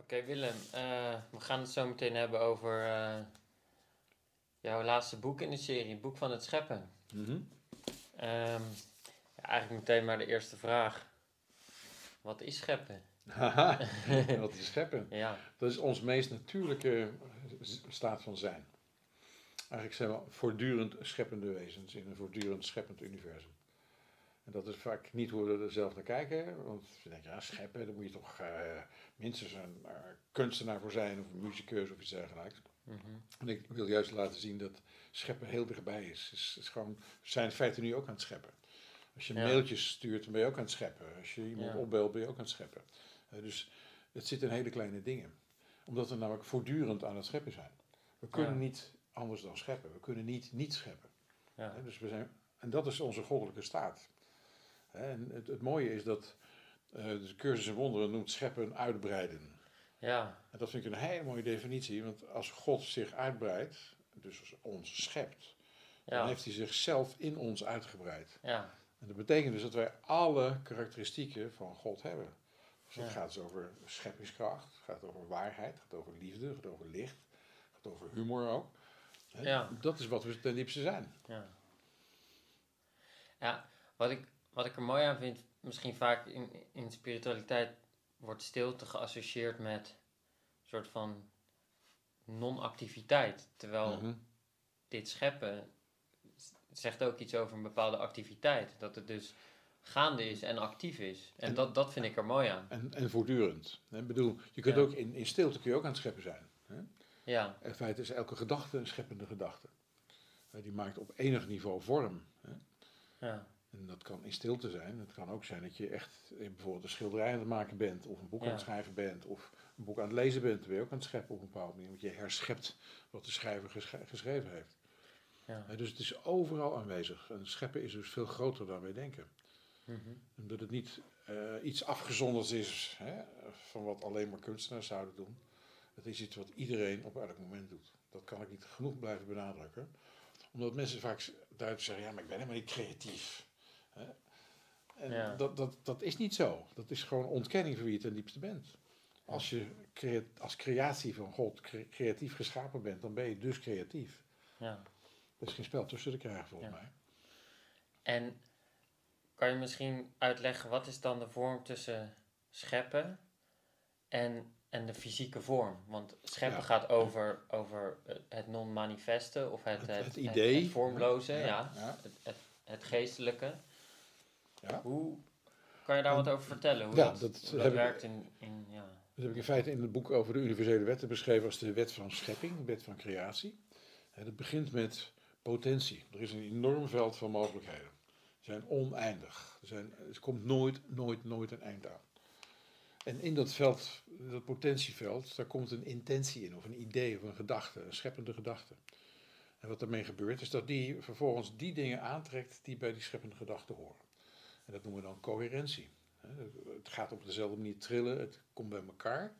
Oké Willem, uh, we gaan het zo meteen hebben over uh, jouw laatste boek in de serie, Boek van het Scheppen. Mm -hmm. um, ja, eigenlijk meteen maar de eerste vraag. Wat is scheppen? wat is scheppen? Ja. Dat is ons meest natuurlijke staat van zijn. Eigenlijk zijn we voortdurend scheppende wezens in een voortdurend scheppend universum. En dat is vaak niet hoe we er zelf naar kijken. Want we denken, ja, scheppen, daar moet je toch uh, minstens een uh, kunstenaar voor zijn, of een muzikus of iets dergelijks. Mm -hmm. En ik wil juist laten zien dat scheppen heel dichtbij is. is, is gewoon, we zijn in feite nu ook aan het scheppen. Als je mailtjes stuurt, dan ben je ook aan het scheppen. Als je iemand ja. opbelt, ben je ook aan het scheppen. Uh, dus het zit in hele kleine dingen. Omdat we namelijk voortdurend aan het scheppen zijn. We kunnen niet anders dan scheppen. We kunnen niet niet scheppen. dus we zijn, en dat is onze goddelijke staat. En het, het mooie is dat uh, de cursus in wonderen noemt scheppen uitbreiden. Ja. En dat vind ik een hele mooie definitie, want als God zich uitbreidt, dus ons schept, ja. dan heeft hij zichzelf in ons uitgebreid. Ja. En dat betekent dus dat wij alle karakteristieken van God hebben. Dus het ja. gaat dus over scheppingskracht, het gaat over waarheid, het gaat over liefde, het gaat over licht, het gaat over humor ook. Ja. Dat is wat we ten diepste zijn. Ja, ja wat, ik, wat ik er mooi aan vind, misschien vaak in, in spiritualiteit wordt stilte geassocieerd met een soort van non-activiteit. Terwijl mhm. dit scheppen zegt ook iets over een bepaalde activiteit. Dat het dus gaande is en actief is. En, dat, dat vind ik er mooi aan. En, en voortdurend. Ik bedoel, je kunt ook in, in stilte kun je ook aan het scheppen zijn. Hè? Ja. In feite is elke gedachte een scheppende gedachte. Die maakt op enig niveau vorm. Hè? Ja. En dat kan in stilte zijn. Het kan ook zijn dat je echt bijvoorbeeld een schilderij aan het maken bent, of een boek aan het schrijven bent, of een boek aan het lezen bent. Dan ben je ook aan het scheppen op een bepaalde manier. Want je herschept wat de schrijver geschreven heeft. Ja. dus het is overal aanwezig. En scheppen is dus veel groter dan wij denken. Mm Omdat het niet uh, iets afgezonderd is hè, van wat alleen maar kunstenaars zouden doen. Het is iets wat iedereen op elk moment doet. Dat kan ik niet genoeg blijven benadrukken. Omdat mensen vaak duidelijk zeggen, ja, maar ik ben helemaal niet creatief. En dat, dat, dat is niet zo. Dat is gewoon ontkenning van wie je ten diepste bent. Als je als creatie van God creatief geschapen bent, dan ben je dus creatief. Ja. Er is geen spel tussen te krijgen volgens mij. En kan je misschien uitleggen, wat is dan de vorm tussen scheppen en en de fysieke vorm. Want scheppen gaat over, over het non-manifeste of het, het, het, idee. Het, vormloze, ja. Het, het, geestelijke. Hoe kan je daar wat over vertellen? Hoe dat, dat, werkt in, in, ja. Dat heb ik in feite in het boek over de universele wetten beschreven als de wet van schepping, de wet van creatie. Het begint met potentie. Er is een enorm veld van mogelijkheden. Ze zijn oneindig. Er, zijn, er komt nooit, nooit, nooit een eind aan. En in dat veld, dat potentieveld, daar komt een intentie in, of een idee, of een gedachte, een scheppende gedachte. En wat daarmee gebeurt, is dat die vervolgens die dingen aantrekt die bij die scheppende gedachte horen. En dat noemen we dan coherentie. Het gaat op dezelfde manier trillen, het komt bij elkaar.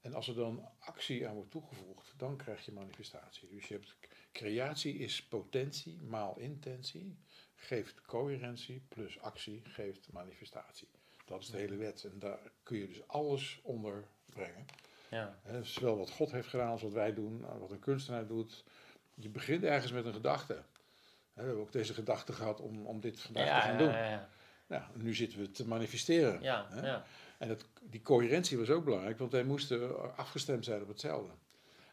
En als er dan actie aan wordt toegevoegd, dan krijg je manifestatie. Dus je hebt creatie is potentie maal intentie, geeft coherentie, plus actie geeft manifestatie. Dat is de hele wet. En daar kun je dus alles onder brengen. Ja. zowel wat God heeft gedaan als wat wij doen, wat een kunstenaar doet. Je begint ergens met een gedachte. We hebben ook deze gedachte gehad om, om dit vandaag te gaan doen. Ja, nou, nu zitten we te manifesteren. Ja, ja. En dat, die coherentie was ook belangrijk, want wij moesten afgestemd zijn op hetzelfde.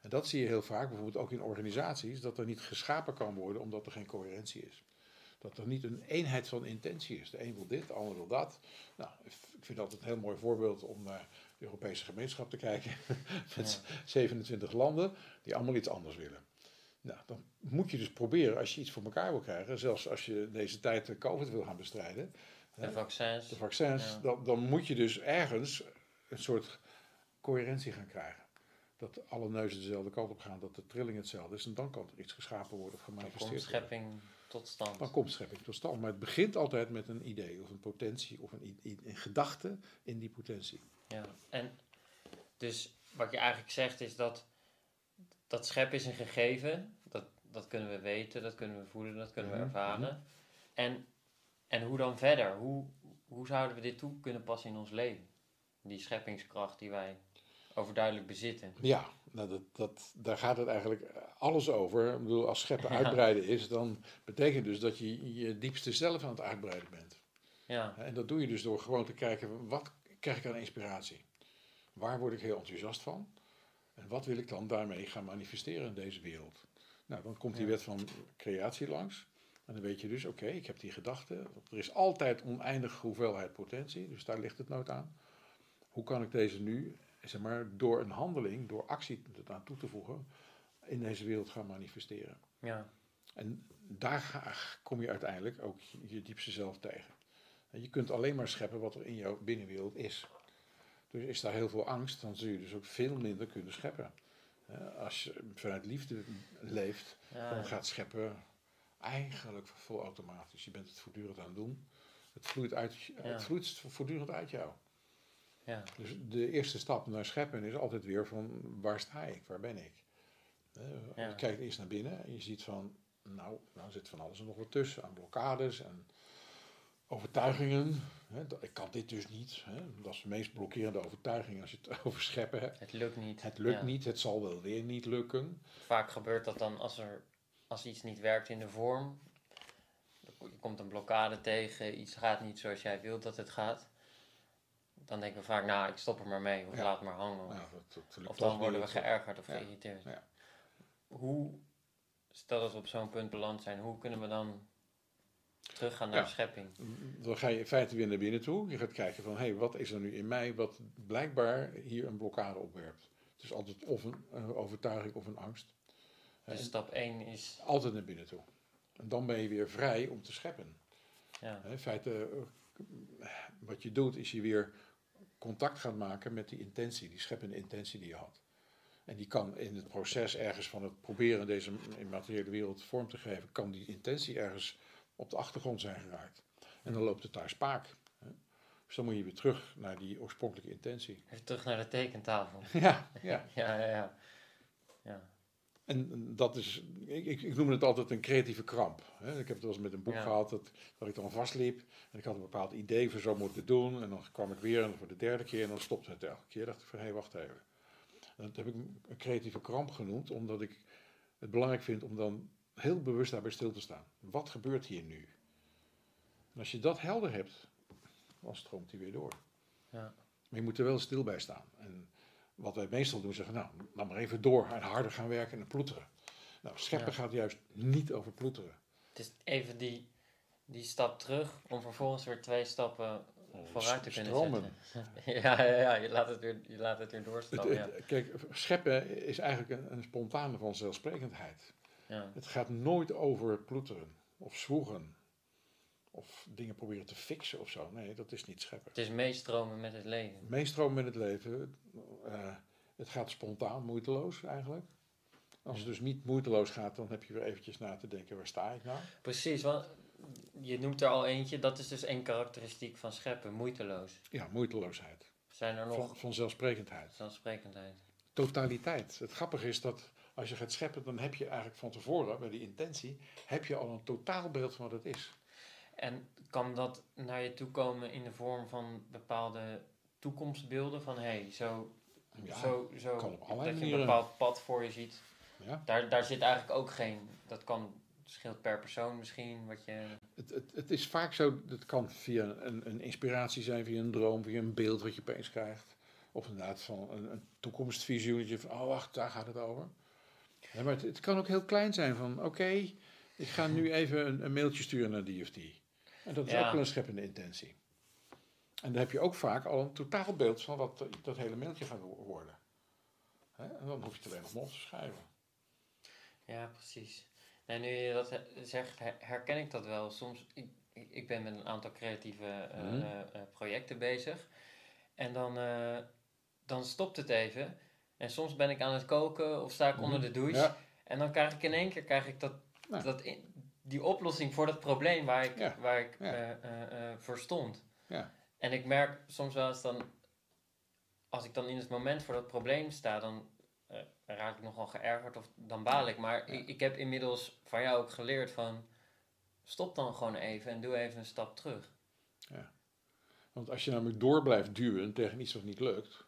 En dat zie je heel vaak, bijvoorbeeld ook in organisaties, dat er niet geschapen kan worden omdat er geen coherentie is. Dat er niet een eenheid van intentie is. De een wil dit, de ander wil dat. Nou, ik vind dat een heel mooi voorbeeld om naar de Europese gemeenschap te kijken. Met 27 landen die allemaal iets anders willen. Nou, dan moet je dus proberen, als je iets voor elkaar wil krijgen, zelfs als je deze tijd de COVID wil gaan bestrijden. De vaccins. De vaccins, dan, dan moet je dus ergens een soort coherentie gaan krijgen dat alle neuzen dezelfde kant op gaan, dat de trilling hetzelfde is. En dan kan er iets geschapen worden of gemanifesteerd worden. schepping tot stand. Dan komt schepping tot stand. Maar het begint altijd met een idee of een potentie of een, een gedachte in die potentie. Ja, en dus wat je eigenlijk zegt is dat dat scheppen is een gegeven. Dat, dat kunnen we weten, dat kunnen we voelen, dat kunnen we mhm, ervaren. Mhm. En, en hoe dan verder? Hoe, hoe zouden we dit toe kunnen passen in ons leven? Die scheppingskracht die wij overduidelijk bezitten. Ja, nou dat, dat, daar gaat het eigenlijk alles over. Ik bedoel, als scheppen uitbreiden is, dan betekent dus dat je je diepste zelf aan het uitbreiden bent. Ja, En dat doe je dus door gewoon te kijken, wat krijg ik aan inspiratie? Waar word ik heel enthousiast van? En wat wil ik dan daarmee gaan manifesteren in deze wereld? Nou, dan komt die wet van creatie langs. En dan weet je dus, oké, ik heb die gedachte. Er is altijd oneindige hoeveelheid potentie, dus daar ligt het nood aan. Hoe kan ik deze nu, zeg maar, door een handeling, door actie eraan toe te voegen, in deze wereld gaan manifesteren? ja, En daar ga- kom je uiteindelijk ook je, je diepste zelf tegen. En je kunt alleen maar scheppen wat er in jouw binnenwereld is. Dus is daar heel veel angst, dan zul je dus ook veel minder kunnen scheppen. Als je vanuit liefde leeft, ja, dan gaat scheppen eigenlijk vol automatisch. Je bent het voortdurend aan het doen. Het vloeit, uit, het vloeit voortdurend uit jou. ja, Dus de eerste stap naar scheppen is altijd weer van waar sta ik, waar ben ik? Je kijkt eerst naar binnen en je ziet van, nou, nou zit van alles en nog wat tussen. Aan blokkades en overtuigingen. Hè, ik kan dit dus niet. Hè. Dat is de meest blokkerende overtuiging als je het over scheppen hebt. het lukt niet. Het lukt Ja. niet, het zal wel weer niet lukken. Vaak gebeurt dat dan als, er, als iets niet werkt in de vorm. Je komt een blokkade tegen, iets gaat niet zoals jij wilt dat het gaat. Dan denken we vaak, nou, ik stop er maar mee of Ja. laat maar hangen. Of, Nou, dat, dat of dan worden we geërgerd of Ja. geïrriteerd. Ja. Hoe, stel dat we op zo'n punt beland zijn, hoe kunnen we dan teruggaan naar Ja. de schepping? Dan ga je in feite weer naar binnen toe. Je gaat kijken van, hé, hey, wat is er nu in mij wat blijkbaar hier een blokkade opwerpt. Het is altijd of een eh, overtuiging of een angst. Dus En stap 1 is, altijd naar binnen toe. En dan ben je weer vrij om te scheppen. ja, In feite, eh, wat je doet, is je weer contact gaat maken met die intentie, die scheppende intentie die je had. En die kan in het proces ergens van het proberen deze in materiële wereld vorm te geven, kan die intentie ergens op de achtergrond zijn geraakt. En dan loopt het daar spaak. Dus dan moet je weer terug naar die oorspronkelijke intentie. even terug naar de tekentafel. Ja, ja. Ja, ja, ja. ja. En dat is, ik, ik, noem het altijd een creatieve kramp. Hè. Ik heb het wel eens met een boek Ja. gehad dat, dat ik dan vastliep. En ik had een bepaald idee voor zo moeten doen. En dan kwam ik weer en voor de derde keer en dan stopte het elke keer. dacht ik van, hé, wacht even. En dat heb ik een creatieve kramp genoemd, omdat ik het belangrijk vind om dan heel bewust daarbij stil te staan. Wat gebeurt hier nu? En als je dat helder hebt, dan stroomt hij weer door. Ja. Maar je moet er wel stil bij staan. En wat wij meestal doen, zeggen, nou, dan maar even door en harder gaan werken en ploeteren. Nou, scheppen Ja. gaat juist niet over ploeteren. Het is even die, die stap terug om vervolgens weer twee stappen vooruit te kunnen Stromen. zetten. Ja, ja, ja, je laat het weer, je laat het weer Het, doorstromen. Ja. het- kijk, scheppen is eigenlijk een, een spontane vanzelfsprekendheid. Ja. Het gaat nooit over ploeteren of zwoegen of dingen proberen te fixen of zo. Nee, dat is niet scheppen. Het is meestromen met het leven. Meestromen in het leven, eh, het gaat spontaan, moeiteloos eigenlijk. Als het dus niet moeiteloos gaat, dan heb je weer eventjes na te denken, waar sta ik nou? Precies, want je noemt er al eentje, dat is dus één karakteristiek van scheppen, moeiteloos. Ja, moeiteloosheid. Zijn er Van, nog vanzelfsprekendheid. vanzelfsprekendheid? Totaliteit. Het grappige is dat als je gaat scheppen, dan heb je eigenlijk van tevoren, bij die intentie, heb je al een totaalbeeld van wat het is. En kan dat naar je toe komen in de vorm van bepaalde toekomstbeelden? Van hé, hey, zo, Ja, zo, zo kan op allerlei dat je een bepaald pad voor je ziet. ja. Daar, daar zit eigenlijk ook geen, dat kan, scheelt per persoon misschien, wat je... Het, het, het is vaak zo, het kan via een, een inspiratie zijn, via een droom, via een beeld wat je opeens krijgt. Of inderdaad van een, een toekomstvisie, dat je van, oh wacht, daar gaat het over. Ja, maar het, het kan ook heel klein zijn van, oké, ik ga nu even een, een mailtje sturen naar die of die. En dat is Ja. ook wel een scheppende intentie. En dan heb je ook vaak al een totaalbeeld van wat dat hele mailtje gaat wo- worden. Hè? En dan hoef je het alleen nog maar op te schrijven. Ja, precies. Nee, nu je dat zegt, her- herken ik dat wel. Soms, ik, ik ben met een aantal creatieve eh, Mhm. eh, projecten bezig. En dan, eh, dan stopt het even. En soms ben ik aan het koken of sta ik onder de douche. Ja, En dan krijg ik in één keer krijg ik dat, Ja. dat in- die oplossing voor dat probleem waar ik, Ja. waar ik Ja. eh, voor stond. Ja. En ik merk soms wel eens dan, als ik dan in het moment voor dat probleem sta, dan raak ik nogal geërgerd of dan baal ik. Maar Ja. ik, ik heb inmiddels van jou ook geleerd van, stop dan gewoon even en doe even een stap terug. Want als je namelijk door blijft duwen tegen iets wat niet lukt,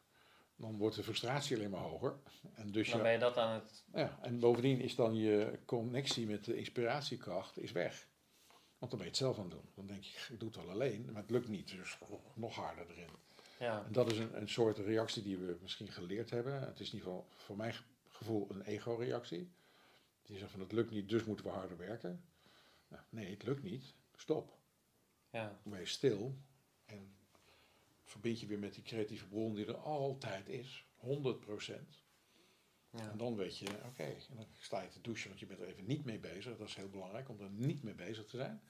dan wordt de frustratie alleen maar hoger. En, dus Dan je, ben je dat aan het... ja, en bovendien is dan je connectie met de inspiratiekracht is weg. Want dan ben je het zelf aan het doen. Dan denk je, ik doe het wel alleen, maar het lukt niet. Dus nog harder erin. Ja, En dat is een, een soort reactie die we misschien geleerd hebben. Het is in ieder geval voor mijn gevoel een ego-reactie. Die zegt van het lukt niet, dus moeten we harder werken. Nou, nee, het lukt niet. Stop. ja, Wees stil. En verbind je weer met die creatieve bron die er altijd is. 100%. ja. En dan weet je, oké, en dan sta je te douchen, want je bent er even niet mee bezig. Dat is heel belangrijk om er niet mee bezig te zijn.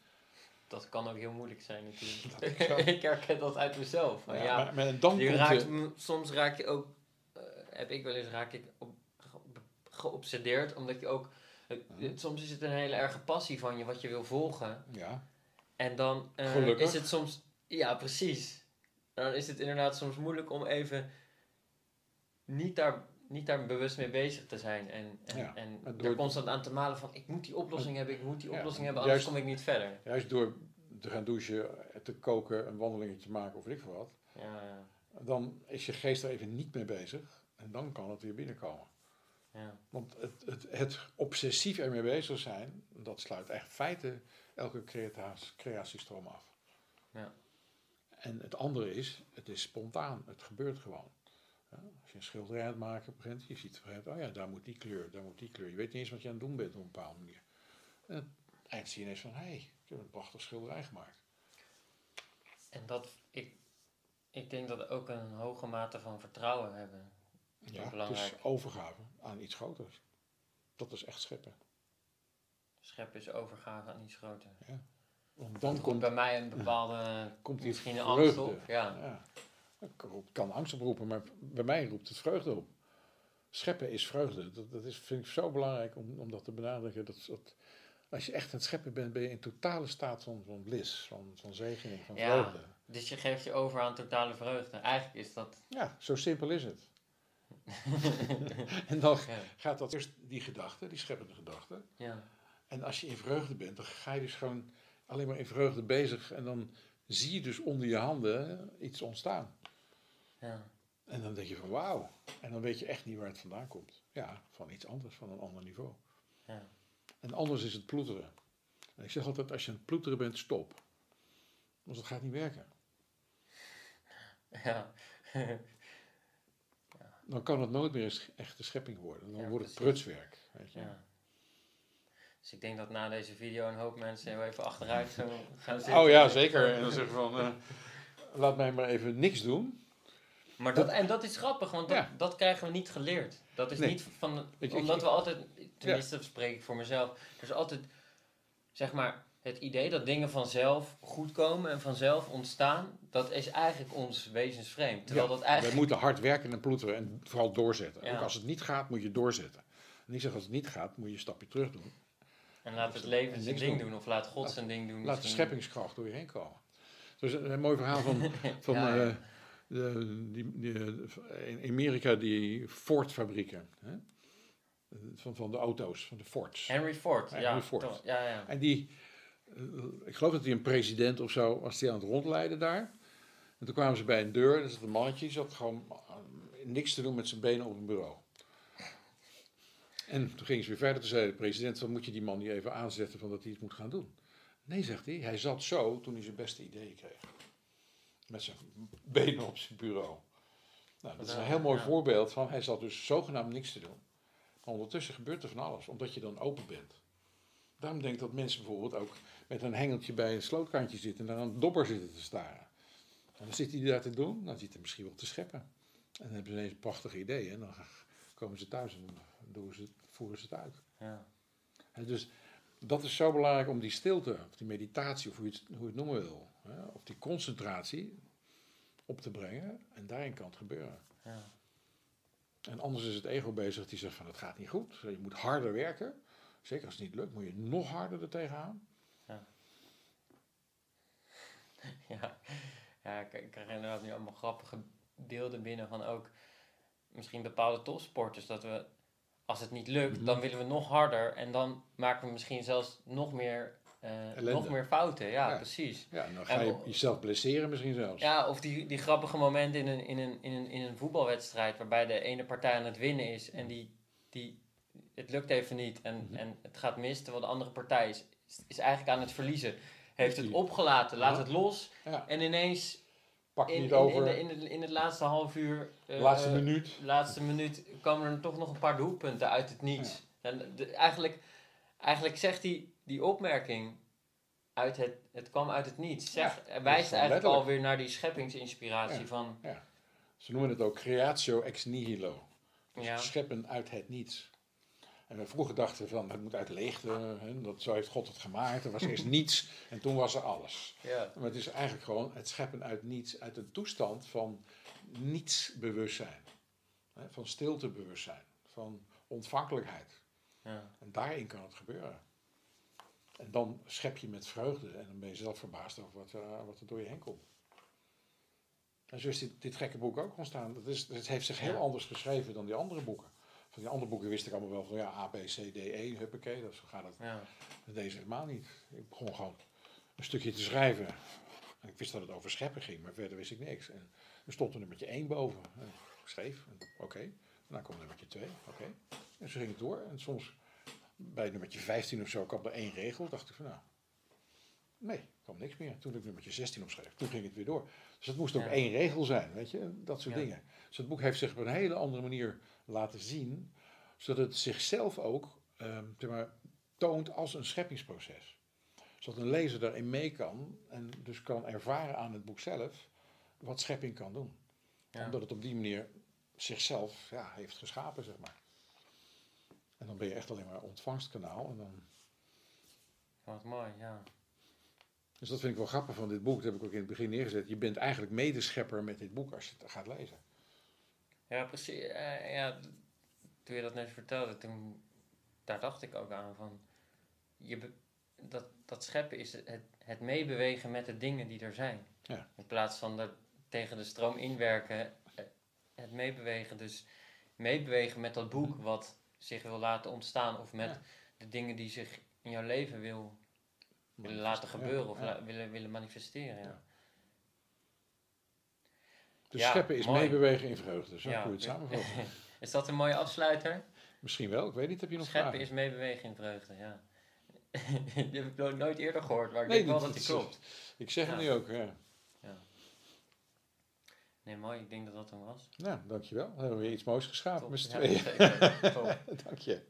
Dat kan ook heel moeilijk zijn natuurlijk. Ik herken dat uit mezelf. ja, maar, maar dan je raakt, je, soms raak je ook, eh, heb ik wel eens, raak ik op, geobsedeerd, omdat je ook, eh, Mhm. soms is het een hele erge passie van je, wat je wil volgen. ja, En dan eh, is het soms, ja precies, En dan is het inderdaad soms moeilijk om even niet daar, niet daar bewust mee bezig te zijn. En, en, Ja, en er constant aan te malen van, ik moet die oplossing hebben, ik moet die Ja, oplossing hebben, anders juist- kom ik niet verder. juist door te gaan douchen, te koken, een wandelingetje te maken of weet ik veel wat. Ja, Dan is je geest er even niet mee bezig. En dan kan het weer binnenkomen. ja. Want het, het, het obsessief ermee bezig zijn, dat sluit echt in feite elke creatiestroom af. Ja. En het andere is, het is spontaan, het gebeurt gewoon. Ja, als je een schilderij aan het maken begint, je ziet oh ja, daar moet die kleur, daar moet die kleur. Je weet niet eens wat je aan het doen bent op een bepaalde manier. En het eind zie je ineens van, hé, hey, ik heb een prachtig schilderij gemaakt. En dat, ik, ik denk dat ook een hoge mate van vertrouwen hebben. Ja, het belangrijk. is overgave aan iets groters. Dat is echt scheppen. Scheppen is overgave aan iets groter. Want Dan dan komt bij mij een bepaalde, komt die misschien een angst op. Ja. Kan- kan angst oproepen, maar bij mij roept het vreugde op. Scheppen is vreugde. Dat, dat is, vind ik zo belangrijk om, om dat te benadrukken. Dat, dat, als je echt aan het scheppen bent, ben je in totale staat van, van bliss, van, van zegening, van Ja. vreugde. Dus je geeft je over aan totale vreugde. Eigenlijk is dat... Ja, zo simpel is het. en dan Ja. gaat dat eerst die gedachte, die scheppende gedachte. ja. En als je in vreugde bent, dan ga je dus gewoon alleen maar in vreugde bezig. En dan zie je dus onder je handen iets ontstaan. ja. En dan denk je van wauw. En dan weet je echt niet waar het vandaan komt. Ja, van iets anders, van een ander niveau. Ja. En anders is het ploeteren. En ik zeg altijd, als je aan het ploeteren bent, stop. Want dat gaat niet werken. Ja. Dan kan het nooit meer een sch- echte schepping worden. Dan Ja, wordt het precies. prutswerk. Weet je? ja. Dus ik denk dat na deze video een hoop mensen heel even achteruit zo gaan zitten. Oh ja, zeker. En dan zeggen van, eh, laat mij maar even niks doen. Maar dat, en dat is grappig, want dat, Ja. dat krijgen we niet geleerd. Dat is Nee. niet van, Ik- ik- omdat we altijd, tenminste spreek ik voor mezelf, er is altijd, zeg maar, het idee dat dingen vanzelf goed komen en vanzelf ontstaan, dat is eigenlijk ons wezensvreemd. Terwijl Ja, dat eigenlijk, Wij moeten hard werken en ploeteren en vooral doorzetten. Ja. Ook als het niet gaat, moet je doorzetten. En ik zeg, als het niet gaat, moet je een stapje terug doen. En laat het leven en zijn ding doen. doen, of laat God Laat- zijn ding doen. Laat de misschien. scheppingskracht door je heen komen. Dus een, een mooi verhaal van, van Ja, ja. eh, de, die, die, eh, in Amerika die Ford-fabrieken. Van, van de auto's, van de Fords. Henry Ford, Ja, ja. Henry Ford. toch, ja, ja. En die, eh, ik geloof dat hij een president of zo was die aan het rondleiden daar. En toen kwamen ze bij een deur, en er zat een mannetje, die zat gewoon eh, niks te doen met zijn benen op een bureau. En toen gingen ze weer verder, toen zei de president, dan moet je die man niet even aanzetten van dat hij iets moet gaan doen. Nee, zegt hij, hij zat zo toen hij zijn beste ideeën kreeg. Met zijn benen op zijn bureau. Nou, dat is een heel mooi ja. voorbeeld van, hij zat dus zogenaamd niks te doen. Maar ondertussen gebeurt er van alles, omdat je dan open bent. Daarom denk ik dat mensen bijvoorbeeld ook met een hengeltje bij een slootkantje zitten en daar aan een dobber zitten te staren. En dan zit hij daar te doen, dan zit hij misschien wel te scheppen. En dan hebben ze ineens prachtige ideeën en dan komen ze thuis en doen ze, voeren ze het uit. ja. Dus dat is zo belangrijk om die stilte, of die meditatie, of hoe je het, hoe je het noemen wil, of die concentratie op te brengen. En daarin kan het gebeuren. ja. En anders is het ego bezig die zegt van het gaat niet goed. Je moet harder werken. Zeker als het niet lukt, moet je nog harder er tegenaan. Ja, ja ik, ik krijg inderdaad nu allemaal grappige beelden binnen van ook misschien bepaalde topsporters. Dat we, als het niet lukt, Mhm. dan willen we nog harder en dan maken we misschien zelfs nog meer eh, nog meer fouten. Ja, Ja. precies. Ja, dan En ga je wel- jezelf blesseren misschien zelfs. Ja, of die, die grappige momenten in een, in, een, in, een, in een voetbalwedstrijd waarbij de ene partij aan het winnen is en die, die, het lukt even niet en, Mhm. en het gaat mis, terwijl de andere partij is, is eigenlijk aan het verliezen. Heeft het opgelaten, laat het los en ineens Pak in, niet in, over. in, de, in, het- in het laatste half uur, eh, laatste minuut. laatste minuut, komen er toch nog een paar doelpunten uit het niets. En de- eigenlijk, eigenlijk zegt die, die opmerking uit het, het kwam uit het niets. Zeg, Ja, wijst eigenlijk alweer naar die scheppingsinspiratie Ja. van... Ze noemen het ook creatio ex nihilo. Dus Ja. scheppen uit het niets. En we vroeger dachten van, het moet uit leegte, hè, dat zo heeft God het gemaakt. Er was eerst niets en toen was er alles. Ja. Maar het is eigenlijk gewoon het scheppen uit niets, uit een toestand van nietsbewustzijn. Hè, van stiltebewustzijn, van ontvankelijkheid. Ja. En daarin kan het gebeuren. En dan schep je met vreugde en dan ben je zelf verbaasd over wat, er- wat er door je heen komt. En zo is dit, dit gekke boek ook ontstaan. Het, is, het heeft zich heel Ja. anders geschreven dan die andere boeken. Van die andere boeken wist ik allemaal wel van ja, A, B, C, D, E, huppakee. Dat, zo gaat het Ja. deze helemaal niet. Ik begon gewoon een stukje te schrijven. En ik wist dat het over scheppen ging, maar verder wist ik niks. En er stond een nummertje 1 boven. En ik schreef, en oké. Daarna kwam nummertje 2, oké. En zo ging het door. En soms bij nummertje 15 of zo kwam er één regel. dacht ik van nou, nee, er kwam niks meer. Toen ik nummertje 16 opschreef, toen ging het weer door. Dus het moest ook Ja. één regel zijn, weet je. Dat soort Ja. dingen. Dus het boek heeft zich op een hele andere manier laten zien. Zodat het zichzelf ook zeg maar, toont als een scheppingsproces. Zodat een lezer daarin mee kan en dus kan ervaren aan het boek zelf wat schepping kan doen. Ja. Omdat het op die manier zichzelf ja, heeft geschapen, zeg maar. En dan ben je echt alleen maar ontvangstkanaal. En dan... Wat mooi, ja. Dus dat vind ik wel grappig van dit boek. Dat heb ik ook in het begin neergezet. Je bent eigenlijk medeschepper met dit boek als je het gaat lezen. Ja, precies. eh, ja, toen je dat net vertelde, toen, daar dacht ik ook aan van, je dat, dat scheppen is het, het meebewegen met de dingen die er zijn. Ja. In plaats van dat tegen de stroom inwerken, eh, het meebewegen. Dus meebewegen met dat boek wat zich wil laten ontstaan of met Ja. de dingen die zich in jouw leven wil, willen laten gebeuren of la- willen, willen manifesteren. Ja. Dus scheppen is mooi. meebewegen in vreugde. Zo kun je het samenvatten. Is dat een mooie afsluiter? Misschien wel, ik weet niet. Heb je nog Scheppen vragen? is meebewegen in vreugde, ja. die heb ik nooit- eerder gehoord, maar ik Nee, denk wel dat dat die klopt. Ik zeg het nu ook, ja. Nee, mooi, ik denk dat dat hem was. Nou, dankjewel. Dan hebben we weer iets moois geschapen met z'n tweeën. Dank je.